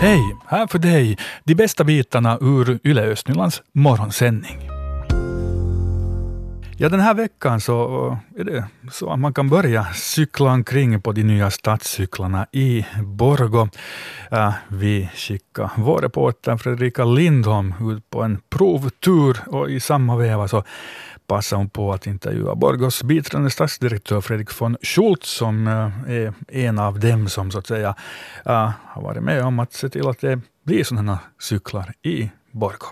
Hej! Här för dig de bästa bitarna ur Yle Östnylands morgonsändning. Ja, den här veckan så eh, är det så att man kan börja cykla omkring på de nya stadscyklarna i Borgo. Vi skickar vår reporter Fredrika Lindholm ut på en provtur och i samma veva så passar hon på att intervjua Borgos biträdande stadsdirektör Fredrik von Schultz, som eh, är en av dem som så att säga uh, har varit med om att se till att det blir sådana cyklar i Borgo.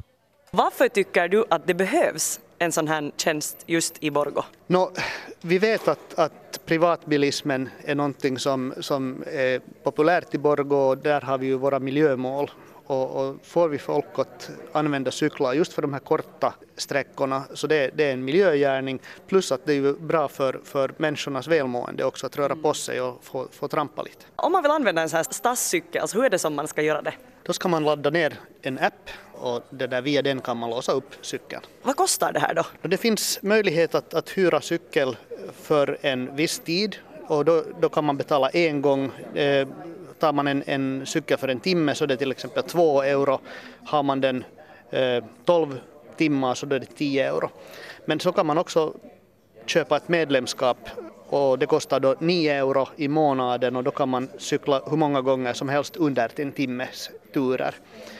Varför tycker du att det behövs en sån här tjänst just i Borgo? No, vi vet att, att privatbilismen är någonting som, som är populärt i Borgo och där har vi ju våra miljömål och, och, får vi folk att använda cyklar just för de här korta sträckorna så det, det är en miljögärning plus att det är bra för, för människornas välmående också att röra på sig och få, få trampa lite. Om man vill använda en sån här stadscykel, alltså hur är det som man ska göra det? Då ska man ladda ner en app och det där, via den kan man låsa upp cykeln. Vad kostar det här då? Det finns möjlighet att, att hyra cykel för en viss tid och då, då kan man betala en gång. Eh, tar man en, en cykel för en timme så är det till exempel 2 euro. Har man den eh, 12 timmar så är det 10 euro. Men så kan man också köpa ett medlemskap och det kostar då 9 euro i månaden och då kan man cykla hur många gånger som helst under en timmes turer.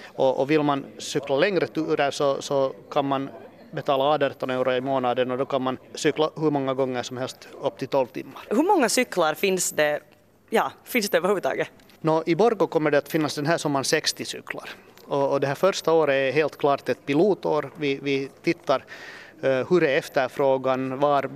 Och, och vill man cykla längre turer så, så kan man betala 18 euro i månaden och då kan man cykla hur många gånger som helst upp till 12 timmar. Hur många cyklar finns det, ja, finns det överhuvudtaget? Nå, I Borgo kommer det att finnas den här sommaren 60 cyklar. Och, och det här första året är helt klart ett pilotår. Vi, vi tittar uh, hur är efterfrågan, var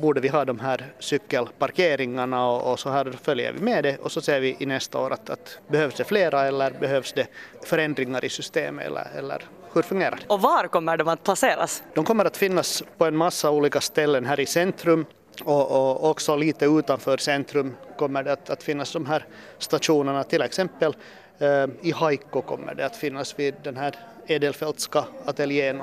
borde vi ha de här cykelparkeringarna och, och, så här följer vi med det och så ser vi i nästa år att, att behövs det flera eller behövs det förändringar i systemet eller, eller hur fungerar det? Och var kommer de att placeras? De kommer att finnas på en massa olika ställen här i centrum och, och, också lite utanför centrum kommer det att, att finnas de här stationerna, till exempel eh, i Haikko kommer det att finnas vid den här Edelfeltska ateljén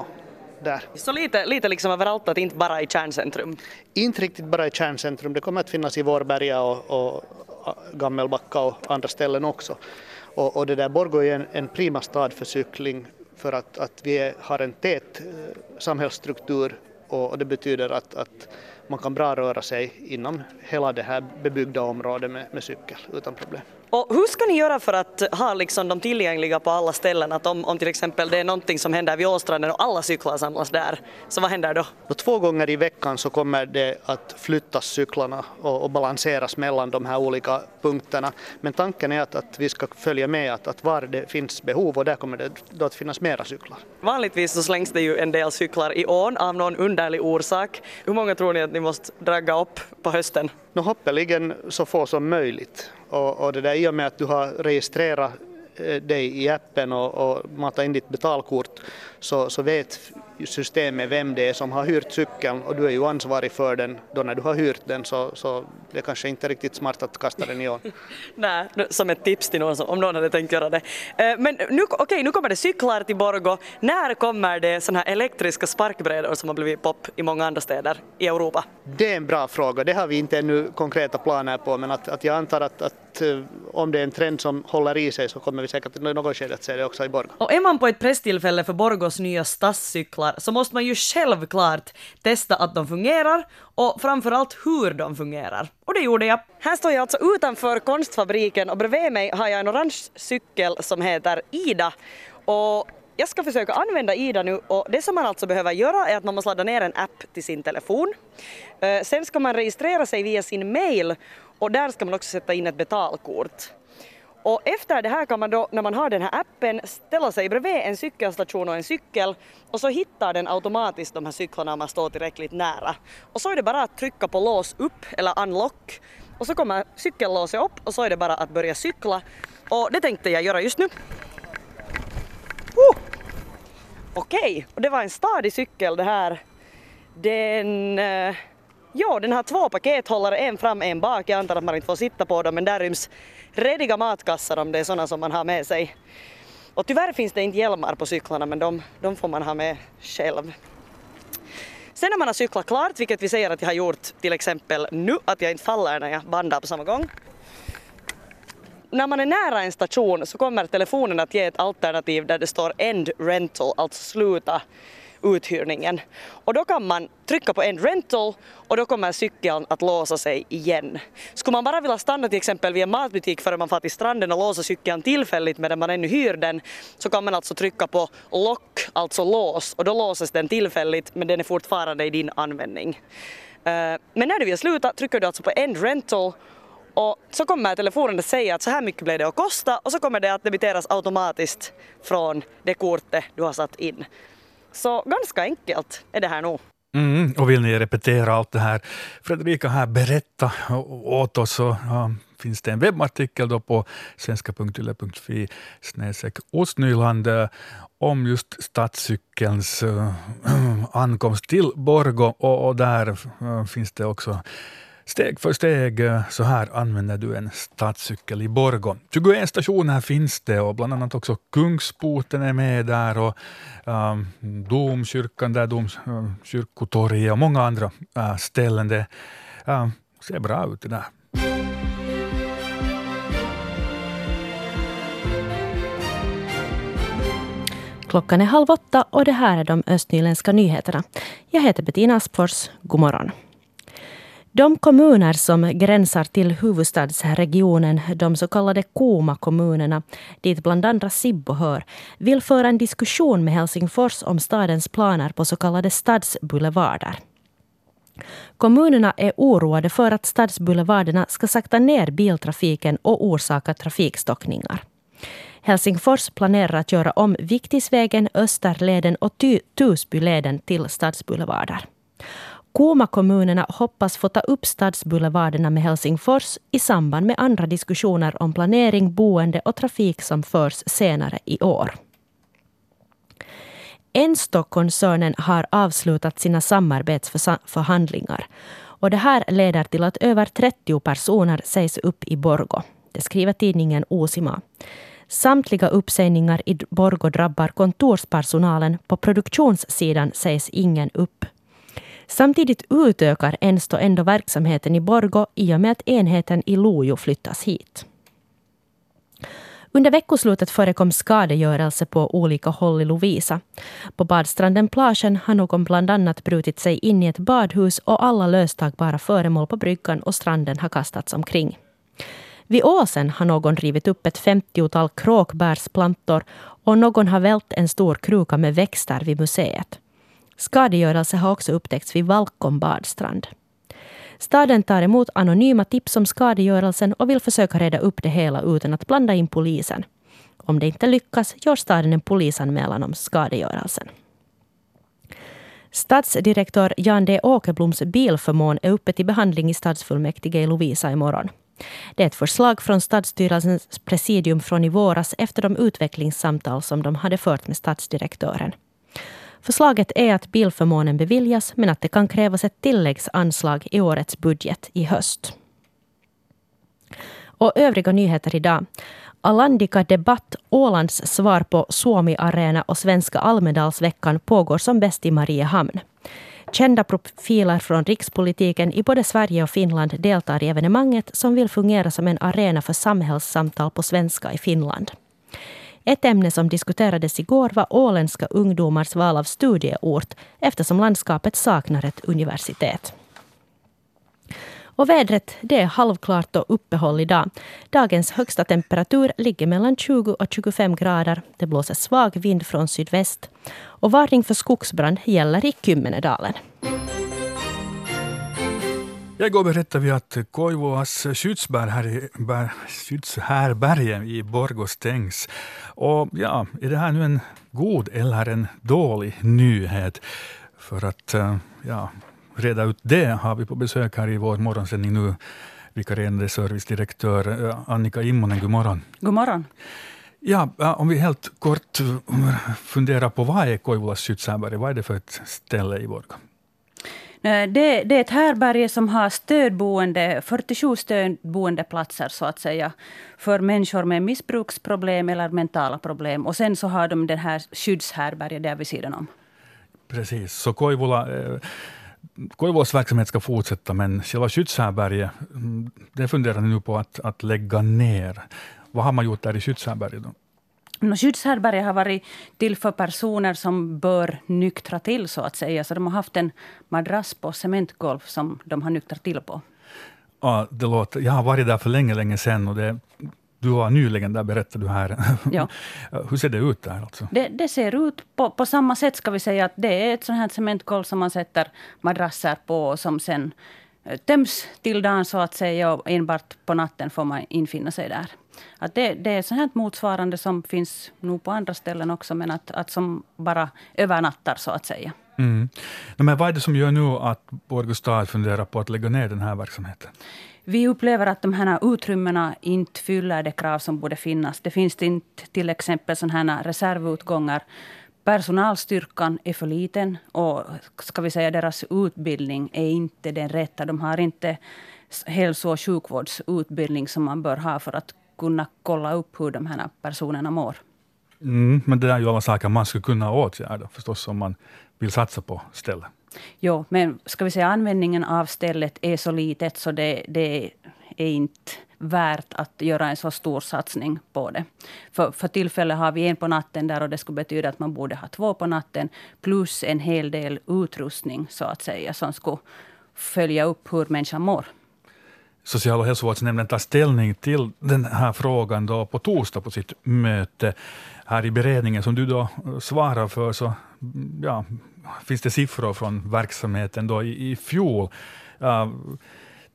där. Så lite, lite liksom överallt, att inte bara i kärncentrum? Inte riktigt bara i kärncentrum, det kommer att finnas i Vårberga och, och Gammelbacka och andra ställen också. Och, och det där Borgå är en, en prima stad för cykling för att, att vi har en tät eh, samhällsstruktur och, och det betyder att, att man kan bra röra sig inom hela det här bebyggda området med, med cykel utan problem. Och hur ska ni göra för att ha liksom de tillgängliga på alla ställen? Att om, om till exempel det är någonting som händer vid Åstranden och alla cyklar samlas där, så vad händer då? då två gånger i veckan så kommer det att flyttas cyklarna och, och balanseras mellan de här olika punkterna. Men tanken är att, att vi ska följa med att, att var det finns behov och där kommer det då att finnas mera cyklar. Vanligtvis så slängs det ju en del cyklar i ån av någon underlig orsak. Hur många tror ni att ni måste dragga upp på hösten? No, hoppeligen så få som möjligt. Och, och det där, i och med att du har registrerat eh, dig i appen och, och matat in ditt betalkort så, så vet systemet vem det är som har hyrt cykeln och du är ju ansvarig för den då när du har hyrt den så, så det är kanske inte riktigt smart att kasta den i ån. Nej, som ett tips till någon som, om någon hade tänkt göra det. Eh, men nu, okay, nu kommer det cyklar till Borgo. När kommer det sådana här elektriska sparkbrädor som har blivit pop i många andra städer i Europa? Det är en bra fråga. Det har vi inte ännu konkreta planer på men att, att jag antar att, att eh, om det är en trend som håller i sig så kommer vi säkert i något skede att se det också i Borgo. Och är man på ett presstillfälle för Borgos nya stadscyklar så måste man ju självklart testa att de fungerar och framförallt hur de fungerar. Och det gjorde jag. Här står jag alltså utanför konstfabriken och bredvid mig har jag en orange cykel som heter Ida. Och jag ska försöka använda Ida nu och det som man alltså behöver göra är att man måste ladda ner en app till sin telefon. Eh, sen ska man registrera sig via sin mail och där ska man också sätta in ett betalkort. Och efter det här kan man då, när man har den här appen, ställa sig bredvid en cykelstation och en cykel och så hittar den automatiskt de här cyklarna om man står tillräckligt nära. Och så är det bara att trycka på lås upp eller unlock och så kommer cykellåset upp och så är det bara att börja cykla. Och det tänkte jag göra just nu. Uh! Okej, okay. och det var en stadig cykel det här. Den eh, Ja, Jo, den har två pakethållare, en fram, en bak. Jag antar att man inte får sitta på dem, men där ryms rediga matkassar om det är sådana som man har med sig. Och tyvärr finns det inte hjälmar på cyklarna, men de, de får man ha med själv. Sen när man har cyklat klart, vilket vi säger att jag har gjort till exempel nu, att jag inte faller när jag bandar på samma gång. när man är nära en station så kommer telefonen att ge ett alternativ där det står End Rental, alltså sluta uthyrningen. Och då kan man trycka på End Rental och då kommer cykeln att låsa sig igen. Skulle man bara vilja stanna till exempel vid en matbutik före man far till stranden och låsa cykeln tillfälligt medan man ännu hyr den så kan man alltså trycka på Lock, alltså lås, och då låses den tillfälligt men den är fortfarande i din användning. Eh, men när du vill sluta trycker du alltså på End Rental och så kommer telefonen att säga att så här mycket blev det att kosta och så kommer det att debiteras automatiskt från det kortet du har satt in. Så ganska enkelt är det här nog. Mm, och vill ni repetera allt det här? Fredrika här berätta åt oss. Så ja, finns det en webbartikel då på svenska.yle.fi Ostnyland eh, om just stadscykelns äh, ankomst till Borgo och, och där äh, finns det också Steg för steg, eh, så här använder du en stadscykel i Borgå. 21 stationer finns det och bland annat också Kungsporten är med där och um, Domkyrkan, där Domkyrkotorget eh, och många andra uh, ställen. Det uh, ser bra ut det där. Klockan är halv åtta och det här är de östnyländska nyheterna. Jag heter Bettina Aspfors. God morgon. De kommuner som gränsar till huvudstadsregionen, de så kallade Koma-kommunerna, dit bland andra Sibbo hör, vill föra en diskussion med Helsingfors om stadens planer på så kallade stadsboulevarder. Kommunerna är oroade för att stadsboulevarderna ska sakta ner biltrafiken och orsaka trafikstockningar. Helsingfors planerar att göra om Viktisvägen, Österleden och Tusbyleden till stadsboulevarder. Kuuma-kommunerna hoppas få ta upp stadsboulevarderna med Helsingfors i samband med andra diskussioner om planering, boende och trafik som förs senare i år. Enstock-koncernen har avslutat sina samarbetsförhandlingar. Och det här leder till att över 30 personer sägs upp i Borgo. Det skriver tidningen Osima. Samtliga uppsägningar i Borgo drabbar kontorspersonalen. På produktionssidan sägs ingen upp. Samtidigt utökar Ensto ändå verksamheten i Borgo i och med att enheten i Lojo flyttas hit. Under veckoslutet förekom skadegörelse på olika håll i Lovisa. På badstranden Plagen har någon bland annat brutit sig in i ett badhus och alla löstagbara föremål på bryggan och stranden har kastats omkring. Vid åsen har någon rivit upp ett femtiotal kråkbärsplantor och någon har vält en stor kruka med växter vid museet. Skadegörelse har också upptäckts vid Valkom badstrand. Staden tar emot anonyma tips om skadegörelsen och vill försöka reda upp det hela utan att blanda in polisen. Om det inte lyckas gör staden en polisanmälan om skadegörelsen. Stadsdirektör Jan D Åkerbloms bilförmån är uppe till behandling i stadsfullmäktige i Lovisa imorgon. Det är ett förslag från stadsstyrelsens presidium från i våras efter de utvecklingssamtal som de hade fört med stadsdirektören. Förslaget är att bilförmånen beviljas men att det kan krävas ett tilläggsanslag i årets budget i höst. Och övriga nyheter idag. Alandica Debatt, Ålands svar på Suomi Arena och Svenska Almedalsveckan pågår som bäst i Mariehamn. Kända profiler från rikspolitiken i både Sverige och Finland deltar i evenemanget som vill fungera som en arena för samhällssamtal på svenska i Finland. Ett ämne som diskuterades igår var åländska ungdomars val av studieort eftersom landskapet saknar ett universitet. Och vädret det är halvklart och uppehåll idag. Dagens högsta temperatur ligger mellan 20 och 25 grader. Det blåser svag vind från sydväst. Och varning för skogsbrand gäller i Kymmenedalen. Igår berättade vi att Koivuas skyddshärberge i Borgå stängs. Och ja, är det här nu en god eller en dålig nyhet? För att eh, ja, reda ut det har vi på besök här i vår morgonsändning nu vikarierande servicedirektör eh, Annika Immonen. God morgon. God morgon. Ja, om vi helt kort eh, funderar på vad är Koivulas skyddshärberge? Vad är det för ett ställe i Borgå? Eh, det, det, är ett härberge som har stödboende, 47 stödboendeplatser så att säga, för människor med missbruksproblem eller mentala problem. Och sen så har de det här skyddshärberget där vid sidan om. Precis, så Koivula eh, Koivulas verksamhet ska fortsätta, men själva skyddshärberget, mm, det funderar ni nu på att, att lägga ner. vad har man gjort där i skyddshärbärget? Skyddshärbärget har varit till för personer som bör nyktra till, så att säga. Så de har haft en madrass på cementgolv som de har nyktrat till på. Ja, det låter, jag har varit där för länge, länge sedan och det, du var nyligen där, berättade du här. Ja. Hur ser det ut där? Alltså? Det, det, ser ut på, på samma sätt, ska vi säga. att Det är ett sånt här cementgolv som man sätter madrasser på, som sen eh, töms till dagen, så att säga. Och enbart på natten får man infinna sig där. Att det, det är sånt här motsvarande som finns nog på andra ställen också, men att, att som bara övernattar, så att säga. Mm. Men vad är det som gör nu att Borgå stad funderar på att lägga ner den här verksamheten? Vi upplever att de här utrymmena inte fyller de krav som borde finnas. Det finns inte till exempel sådana här reservutgångar. Personalstyrkan är för liten och ska vi säga deras utbildning är inte den rätta. De har inte hälso och sjukvårdsutbildning som man bör ha för att kunna kolla upp hur de här personerna mår. Mm, men det är ju alla saker man skulle kunna åtgärda förstås om man vill satsa på stället. Jo, men ska vi säga användningen av stället är så litet så det, det är inte värt att göra en så stor satsning på det. För, för tillfället har vi en på natten där och det skulle betyda att man borde ha två på natten plus en hel del utrustning så att säga som skulle följa upp hur människan mår. Social och hälsovårdsnämnden tar ställning till den här frågan då på torsdag på sitt möte här i beredningen som du då eh, svarar för. Så mm, ja, finns det siffror från verksamheten då i, i fjol. Uh,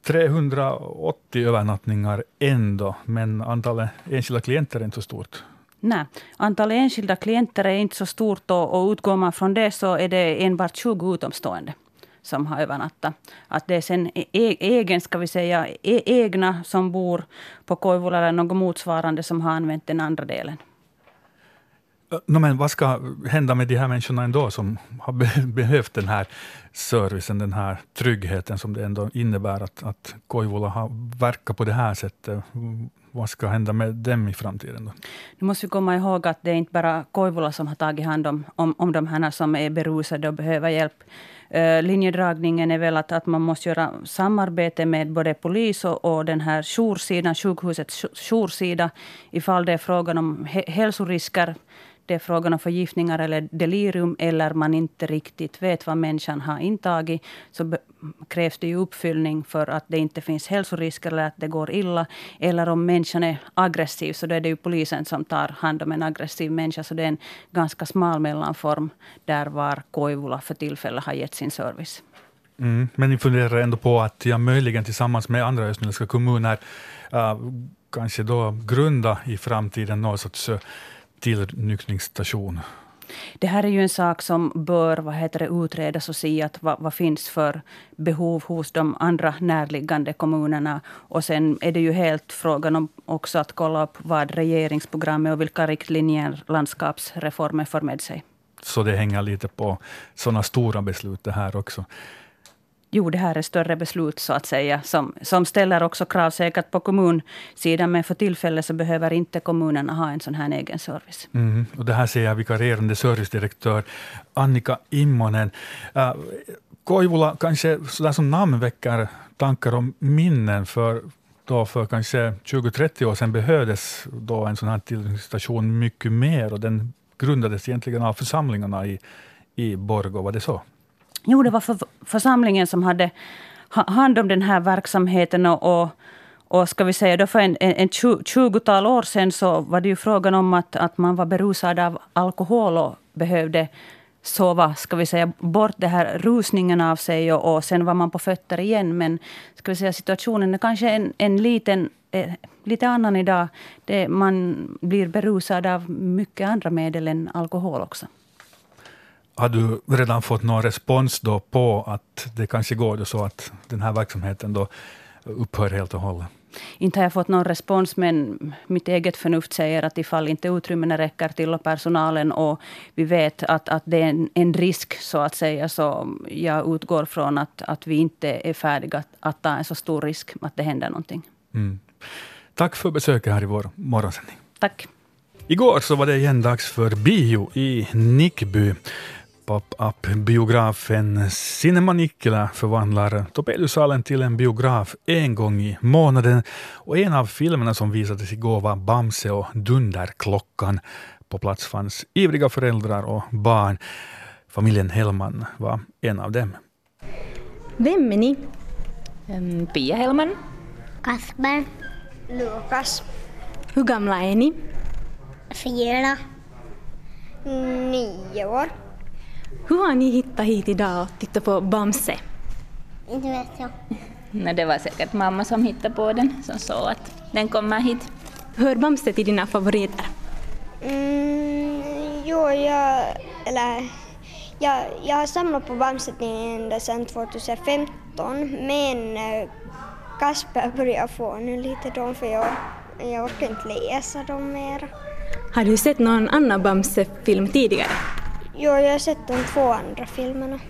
380 övernattningar ändå, men antalet enskilda klienter är inte så stort. Nej, antalet enskilda klienter är inte så stort och, och utgår man från det så är det enbart 20 utomstående som har övernattat. Att det är sen e, e egen, ska vi säga, e egna som bor på Koivula eller något motsvarande som har använt den andra delen. No, men vad ska hända med de här människorna ändå som har behövt den här servicen, den här tryggheten som det ändå innebär att, att Koivula har verkat på det här sättet? Vad ska hända med dem i framtiden? Då? Nu måste vi komma ihåg att det är inte bara Koivula som har tagit hand om, om, om de här som är berusade och behöver hjälp. Eh, linjedragningen är väl att, att man måste göra samarbete med både polis och, och den här joursidan, sjukhusets joursida, ifall det är frågan om hälsorisker det är frågan om förgiftningar eller delirium eller man inte riktigt vet vad människan har intagit, så krävs det ju uppfyllning för att det inte finns hälsorisker eller att det går illa. Eller om människan är aggressiv, så då är det ju polisen som tar hand om en aggressiv människa. Så det är en ganska smal mellanform där var Koivula för tillfället har gett sin service. Mm, men ni funderar ändå på att jag möjligen tillsammans med andra östnyländska kommuner uh, kanske då grunda i framtiden någon sorts äh, tillnyktringsstation? Det här är ju en sak som bör vad heter det, utredas och se att vad, vad finns för behov hos de andra närliggande kommunerna. Och sen är det ju helt frågan om också att kolla upp vad regeringsprogrammet och vilka riktlinjer landskapsreformen för med sig. Så det hänger lite på sådana stora beslut det här också? Jo, det här är större beslut så att säga, som, som ställer också krav säkert på kommunsidan, men för tillfället så behöver inte kommunerna ha en sån här egen service. Mm, och det här säger jag vikarierande servicedirektör Annika Immonen. Äh, Koivula kanske sådär som namn väcker tankar om minnen, för då för kanske 20-30 år sedan behövdes då en sån här tillstation mycket mer, och den grundades egentligen av församlingarna i, i Borgå, var det så? Jo, det var för, församlingen som hade hand om den här verksamheten. Och, och, och ska vi säga då för en, en, en 20-tal år sedan så var det ju frågan om att, att man var berusad av alkohol och behövde sova, ska vi säga, bort den här rusningen av sig och, och sen var man på fötter igen. Men ska vi säga, situationen är kanske en, en liten, eh, lite annan idag. Det, man blir berusad av mycket andra medel än alkohol också. Har du redan fått någon respons då på att det kanske går så att den här verksamheten då upphör helt och hållet? Inte har jag fått någon respons, men mitt eget förnuft säger att ifall inte utrymmena räcker till och personalen och vi vet att, att det är en, en risk, så att säga, så jag utgår från att, att vi inte är färdiga att, att ta en så stor risk att det händer någonting. Mm. Tack för besöket här i vår morgonsändning. Tack. Igår så var det igen dags för bio i Nickby. Pop-up-biografen Cinema Nikkilä förvandlar Topeliusalen till en biograf en gång i månaden. Och en av filmerna som visades igår var Bamse och Dunderklockan. På plats fanns ivriga föräldrar och barn. Familjen Hellman var en av dem. Vem är ni? Um, Pia Hellman. Kasper. Lukas. Hur gamla är ni? Fyra. Nio år. Hur har ni hittat hit idag och tittat på Bamse? Inte vet jag. Nej, det var säkert mamma som hittade på den, som sa att den kommer hit. Hör Bamse till dina favoriter? Mm, jo, jag, eller, jag, jag har samlat på Bamse ända sedan 2015 men eh, Kasper börjar få nu lite dem för jag, jag orkar inte läsa dem mer. Har du sett någon annan Bamse-film tidigare? Jo, jag har sett de två andra filmerna.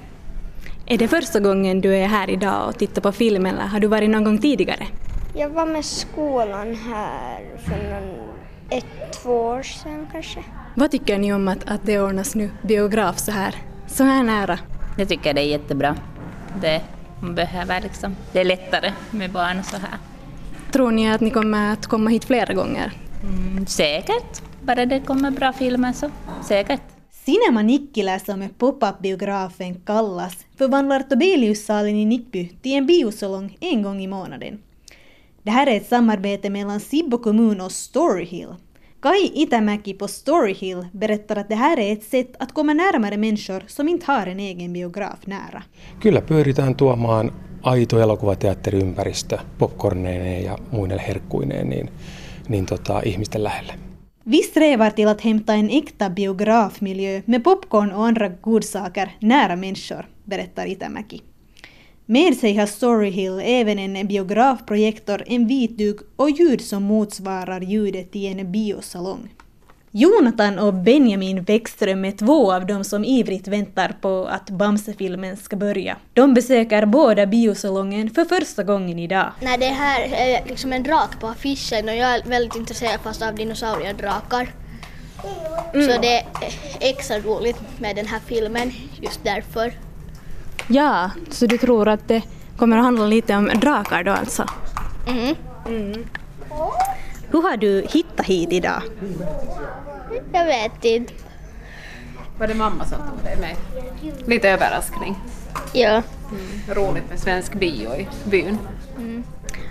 Är det första gången du är här idag och tittar på film eller har du varit någon gång tidigare? Jag var med skolan här för någon, ett, två år sedan kanske. Vad tycker ni om att, att det ordnas nu biograf så här, så här nära? Jag tycker det är jättebra. Det man behöver liksom. Det är lättare med barn och så här. Tror ni att ni kommer att komma hit flera gånger? Mm, säkert. Bara det kommer bra filmer så säkert. Cinema Nikkilä som pop-up-biografen kallas förvandlar Tobeliussalen i Nickby till en biosalong en gång i månaden. Det här är ett samarbete mellan Sibbo kommun och Storyhill. Kai Itämäki på Storyhill berättar att det här är ett sätt att komma närmare människor som inte har en egen biograf nära. Kyllä pyritään tuomaan aito elokuvateatteriympäristö popcorneineen ja muine herkkuineen niin, niin tota, ihmisten lähelle. Vi strävar till att hämta en äkta biografmiljö med popcorn och andra godsaker nära människor, berättar Itämäki. Med sig har Storyhill även en biografprojektor, en vit duk och ljud som motsvarar ljudet i en biosalong. Jonathan och Benjamin Bäckström är två av dem som ivrigt väntar på att Bamse-filmen ska börja. De besöker båda biosalongen för första gången idag. Nej, det här är liksom en drak på affischen och jag är väldigt intresserad fast av dinosauriedrakar. Så det är extra roligt med den här filmen just därför. Ja, så du tror att det kommer att handla lite om drakar då alltså? Mm. Hur har du hittat hit idag? Jag vet inte. Var det mamma som tog dig med? Lite överraskning. Ja. Roligt med svensk bio i byn.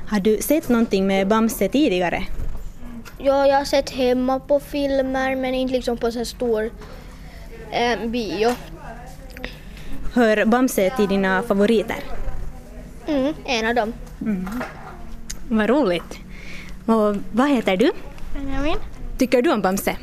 Har du sett någonting med Bamse tidigare? ja, jag har sett hemma på filmer men inte liksom på så stor eh, bio. Hör Bamse till dina favoriter? Mm, en av dem. Vad roligt. Och vad heter du? Benjamin? Tycker du om Bamse?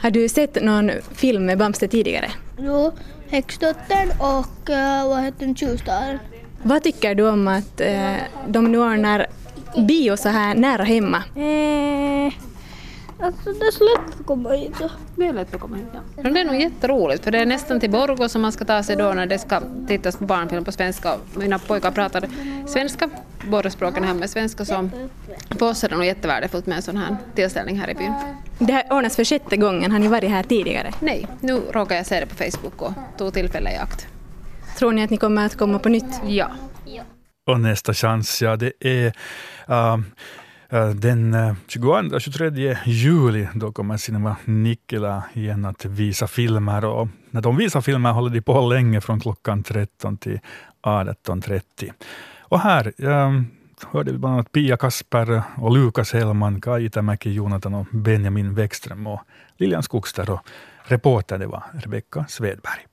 Har du sett någon film med Bamse tidigare? Jo, Häxdottern och uh, vad heter den, Tjuvstaren. Vad tycker du om att eh, de nu ordnar bio så här nära hemma? Eh, alltså det är så lätt att komma hit. Så. Det är lätt att komma hit. Ja. Men det är nog jätteroligt för det är nästan till Borgå som man ska ta sig då när det ska tittas på barnfilm på svenska. Mina pojkar pratar svenska, båda språken hemma är svenska så för oss är det nog jättevärdefullt med en sån här tillställning här i byn. Det här ordnas för sjätte gången, har ni varit här tidigare? Nej, nu råkade jag se det på Facebook och tog tillfälle i akt. Tror ni att ni kommer att komma på nytt? Ja. Och nästa chans, ja det är uh, uh, den uh, 22-23 juli. Då kommer Cinema Nikkilä igen att visa filmer. Och när de visar filmer håller de på länge, från klockan 13 till 18.30. Och här um, hörde vi bland annat Pia Kasper och Lukas Hellman, Kai Itämäki, Jonathan och Benjamin Bäckström och Lilian Skogster. Och reporter det var Rebecka Svedberg.